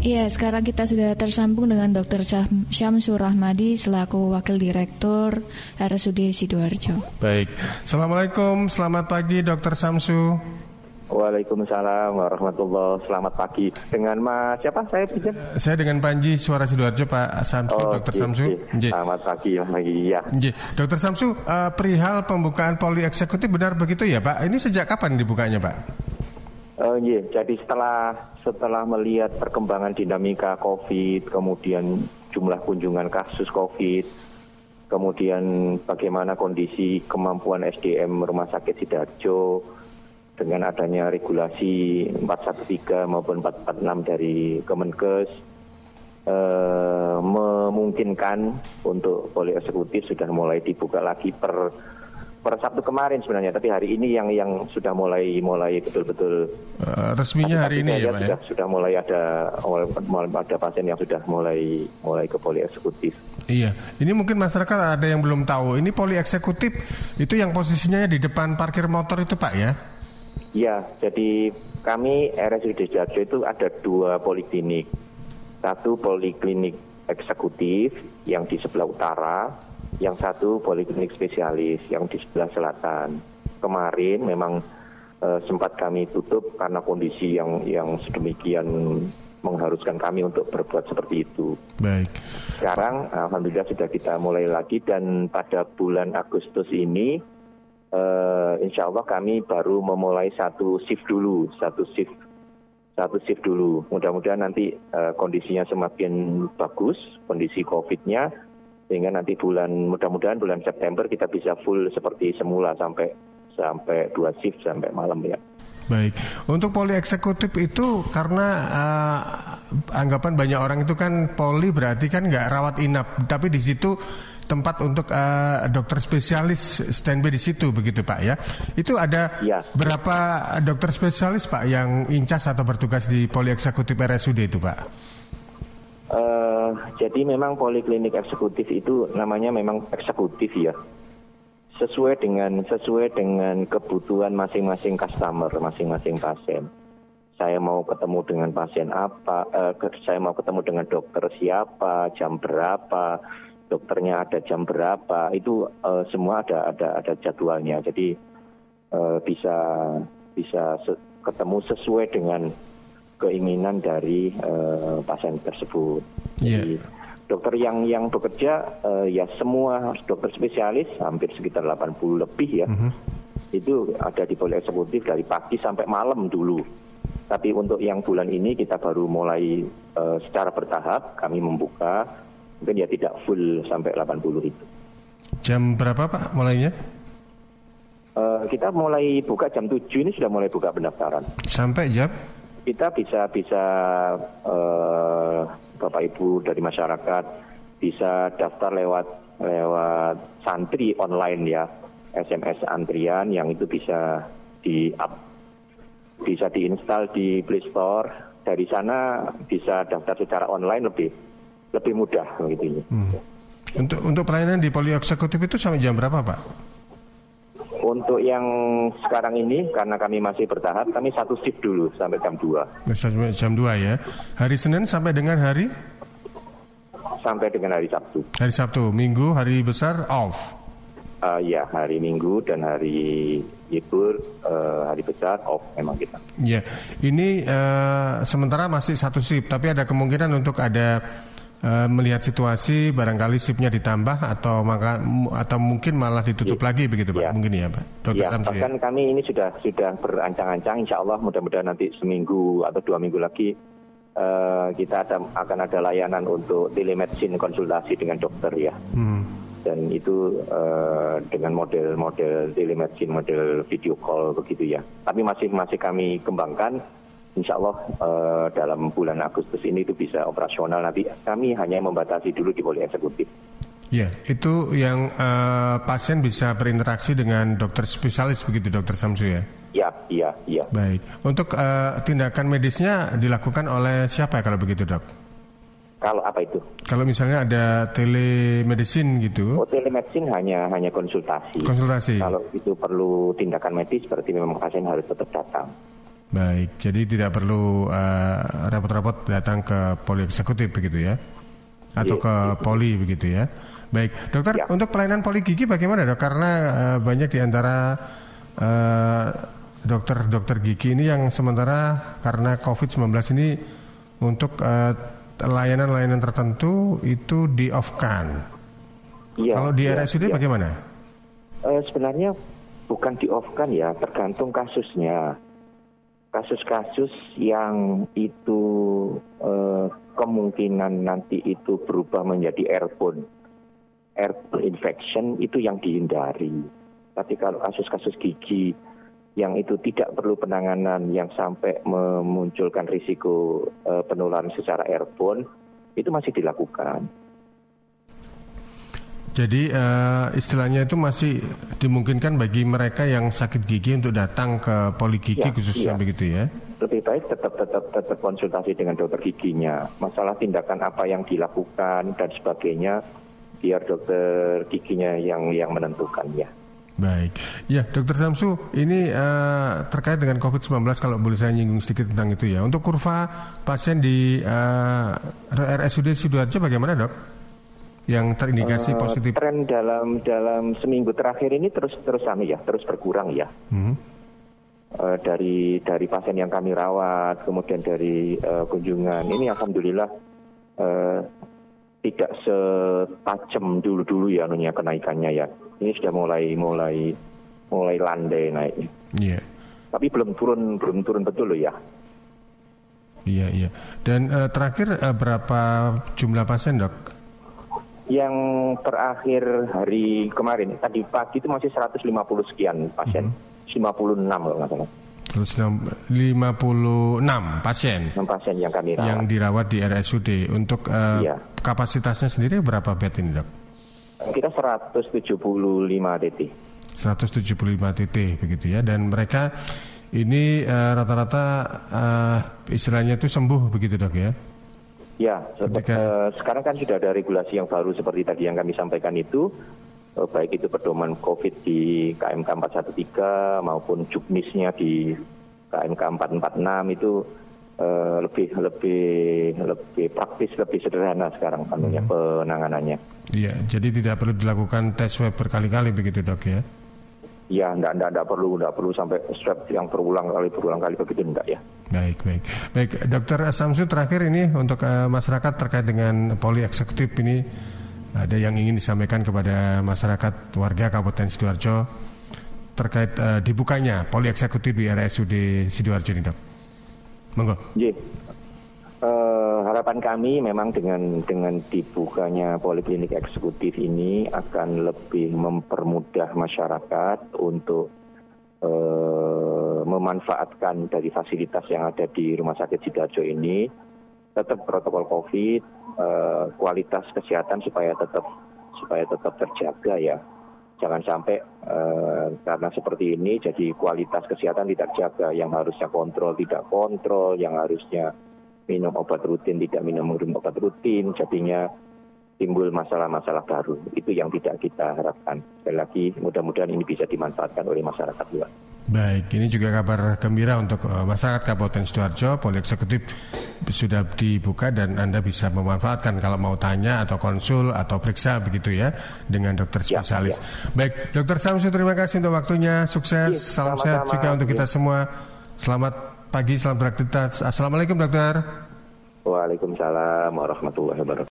Iya, sekarang kita sudah tersambung dengan Dr. Syamsur Rahmadi selaku Wakil Direktur RSUD Sidoarjo. Baik, Assalamualaikum, selamat pagi Dr. Samsu. Waalaikumsalam warahmatullahi Selamat pagi. Dengan Mas siapa saya pinjam? Saya dengan Panji Suara Sidoarjo Pak Samsu, oh, Dr. Samsu. Selamat pagi pagi ya. Dr. Samsu, uh, perihal pembukaan poli eksekutif benar begitu ya Pak? Ini sejak kapan dibukanya Pak? Uh, iya, jadi setelah setelah melihat perkembangan dinamika COVID, kemudian jumlah kunjungan kasus COVID, kemudian bagaimana kondisi kemampuan SDM Rumah Sakit Sidoarjo, dengan adanya regulasi 413 maupun 446 dari Kemenkes eh, memungkinkan untuk poli eksekutif sudah mulai dibuka lagi per per Sabtu kemarin sebenarnya, tapi hari ini yang yang sudah mulai mulai betul-betul uh, resminya hari ini ya, Pak sudah, ya? sudah mulai ada ada pasien yang sudah mulai mulai ke poli eksekutif. Iya, ini mungkin masyarakat ada yang belum tahu. Ini poli eksekutif itu yang posisinya di depan parkir motor itu, Pak ya? Ya, jadi kami RSUD Sidoarjo itu ada dua poliklinik. Satu poliklinik eksekutif yang di sebelah utara, yang satu poliklinik spesialis yang di sebelah selatan. Kemarin memang eh, sempat kami tutup karena kondisi yang yang sedemikian mengharuskan kami untuk berbuat seperti itu. Baik. Sekarang alhamdulillah sudah kita mulai lagi dan pada bulan Agustus ini uh, insya Allah kami baru memulai satu shift dulu, satu shift satu shift dulu. Mudah-mudahan nanti uh, kondisinya semakin bagus, kondisi COVID-nya, sehingga nanti bulan mudah-mudahan bulan September kita bisa full seperti semula sampai sampai dua shift sampai malam ya. Baik, untuk poli eksekutif itu karena uh, anggapan banyak orang itu kan poli berarti kan nggak rawat inap, tapi di situ tempat untuk uh, dokter spesialis standby di situ begitu Pak ya. Itu ada ya. berapa dokter spesialis Pak yang incas atau bertugas di poli eksekutif RSUD itu Pak? Uh, jadi memang poliklinik eksekutif itu namanya memang eksekutif ya. Sesuai dengan sesuai dengan kebutuhan masing-masing customer, masing-masing pasien. Saya mau ketemu dengan pasien apa, uh, saya mau ketemu dengan dokter siapa, jam berapa, dokternya ada jam berapa itu uh, semua ada ada ada jadwalnya jadi uh, bisa bisa se ketemu sesuai dengan keinginan dari uh, pasien tersebut. Yeah. Jadi dokter yang yang bekerja uh, ya semua dokter spesialis hampir sekitar 80 lebih ya. Mm -hmm. Itu ada di poli eksekutif dari pagi sampai malam dulu. Tapi untuk yang bulan ini kita baru mulai uh, secara bertahap kami membuka mungkin ya tidak full sampai 80 itu. Jam berapa Pak mulainya? Uh, kita mulai buka jam 7 ini sudah mulai buka pendaftaran. Sampai jam? Kita bisa bisa uh, Bapak Ibu dari masyarakat bisa daftar lewat lewat santri online ya SMS antrian yang itu bisa di up bisa diinstal di Play Store dari sana bisa daftar secara online lebih lebih mudah begitu. Hmm. Untuk untuk pelayanan di poli eksekutif itu sampai jam berapa, Pak? Untuk yang sekarang ini karena kami masih bertahap, kami satu shift dulu sampai jam 2. Sampai jam 2 ya. Hari Senin sampai dengan hari sampai dengan hari Sabtu. Hari Sabtu, Minggu hari besar off. Uh, ya, hari Minggu dan hari libur uh, hari besar off memang kita. Ya, ini uh, sementara masih satu shift, tapi ada kemungkinan untuk ada uh, melihat situasi barangkali shiftnya ditambah atau maka atau mungkin malah ditutup ya. lagi begitu pak ya. mungkin ya pak Dokter ya, Samsu, bahkan ya? kami ini sudah sudah berancang-ancang insya Allah mudah-mudahan nanti seminggu atau dua minggu lagi uh, kita ada, akan ada layanan untuk telemedicine konsultasi dengan dokter ya hmm. dan itu uh, dengan model-model telemedicine model video call begitu ya tapi masih masih kami kembangkan insya Allah uh, dalam bulan Agustus ini itu bisa operasional. Nanti kami hanya membatasi dulu di poli eksekutif. Ya, itu yang uh, pasien bisa berinteraksi dengan dokter spesialis begitu, dokter Samsu ya? Ya, iya, iya. Baik. Untuk uh, tindakan medisnya dilakukan oleh siapa ya kalau begitu, dok? Kalau apa itu? Kalau misalnya ada telemedicine gitu? Oh, telemedicine hanya hanya konsultasi. Konsultasi. Kalau itu perlu tindakan medis, berarti memang pasien harus tetap datang. Baik, jadi tidak perlu uh, repot-repot datang ke poli eksekutif begitu ya? Atau yeah. ke poli begitu ya? Baik, dokter yeah. untuk pelayanan poli gigi bagaimana dok? Karena uh, banyak di antara dokter-dokter uh, gigi ini yang sementara karena COVID-19 ini untuk layanan-layanan uh, tertentu itu di off-kan. Yeah, Kalau di yeah, RSUD yeah. bagaimana? Uh, sebenarnya bukan di off-kan ya, tergantung kasusnya kasus-kasus yang itu eh, kemungkinan nanti itu berubah menjadi airborne, airborne infection itu yang dihindari. Tapi kalau kasus-kasus gigi yang itu tidak perlu penanganan yang sampai memunculkan risiko eh, penularan secara airborne itu masih dilakukan. Jadi uh, istilahnya itu masih dimungkinkan bagi mereka yang sakit gigi untuk datang ke poligigi ya, khususnya ya. begitu ya? Lebih baik tetap tetap tetap konsultasi dengan dokter giginya. Masalah tindakan apa yang dilakukan dan sebagainya biar dokter giginya yang yang menentukan ya. Baik, ya Dokter Samsu, ini uh, terkait dengan COVID-19 kalau boleh saya nyinggung sedikit tentang itu ya. Untuk kurva pasien di uh, eh, RSUD Sidoarjo bagaimana dok? Yang terindikasi uh, positif? Tren dalam dalam seminggu terakhir ini terus terus sama ya, terus berkurang ya. Hmm. Uh, dari dari pasien yang kami rawat, kemudian dari uh, kunjungan ini alhamdulillah uh, tidak setajam dulu-dulu ya anunya kenaikannya ya. Ini sudah mulai mulai mulai landai naiknya. Iya. Yeah. Tapi belum turun belum turun betul loh ya. Iya iya. Dan uh, terakhir uh, berapa jumlah pasien dok? Yang terakhir hari kemarin tadi pagi itu masih 150 sekian pasien, mm -hmm. 56 kalau nggak salah. 156 pasien. 6 pasien yang kami rawat. Yang dirawat di RSUD. Untuk uh, iya. kapasitasnya sendiri berapa bed ini, Dok? Kita 175 TT. 175 TT begitu ya dan mereka ini eh, rata-rata uh, uh, istilahnya itu sembuh begitu, Dok ya? Ya, Ketika... uh, sekarang kan sudah ada regulasi yang baru seperti tadi yang kami sampaikan itu, uh, baik itu pedoman COVID di KMK 413 maupun juknisnya di KMK 446 itu uh, lebih lebih lebih praktis, lebih sederhana sekarang hmm. penanganannya. Iya, jadi tidak perlu dilakukan tes swab berkali-kali begitu dok ya? Ya, enggak, enggak, enggak perlu, enggak perlu sampai swab yang berulang kali, berulang kali begitu enggak ya. Baik, baik. Baik, Dokter Samsu terakhir ini untuk uh, masyarakat terkait dengan poli eksekutif ini ada yang ingin disampaikan kepada masyarakat warga Kabupaten Sidoarjo terkait uh, dibukanya poli eksekutif di RSUD Sidoarjo ini, Dok. Monggo. Yeah. Uh, harapan kami memang dengan dengan dibukanya poliklinik eksekutif ini akan lebih mempermudah masyarakat untuk uh, memanfaatkan dari fasilitas yang ada di Rumah Sakit Sidoarjo ini, tetap protokol COVID, uh, kualitas kesehatan supaya tetap supaya tetap terjaga ya. Jangan sampai uh, karena seperti ini jadi kualitas kesehatan tidak jaga, yang harusnya kontrol tidak kontrol, yang harusnya minum obat rutin, tidak minum obat rutin, jadinya timbul masalah-masalah baru. Itu yang tidak kita harapkan. Sekali lagi, mudah-mudahan ini bisa dimanfaatkan oleh masyarakat luas. Baik, ini juga kabar gembira untuk uh, masyarakat Kabupaten Sidoarjo. Poli eksekutif sudah dibuka dan Anda bisa memanfaatkan kalau mau tanya atau konsul atau periksa begitu ya dengan dokter ya, spesialis. Ya, ya. Baik, Dokter Samsu terima kasih untuk waktunya. Sukses, ya, salam sehat juga untuk kita semua. Selamat pagi, selamat beraktivitas. Assalamualaikum dokter. Waalaikumsalam warahmatullahi wabarakatuh.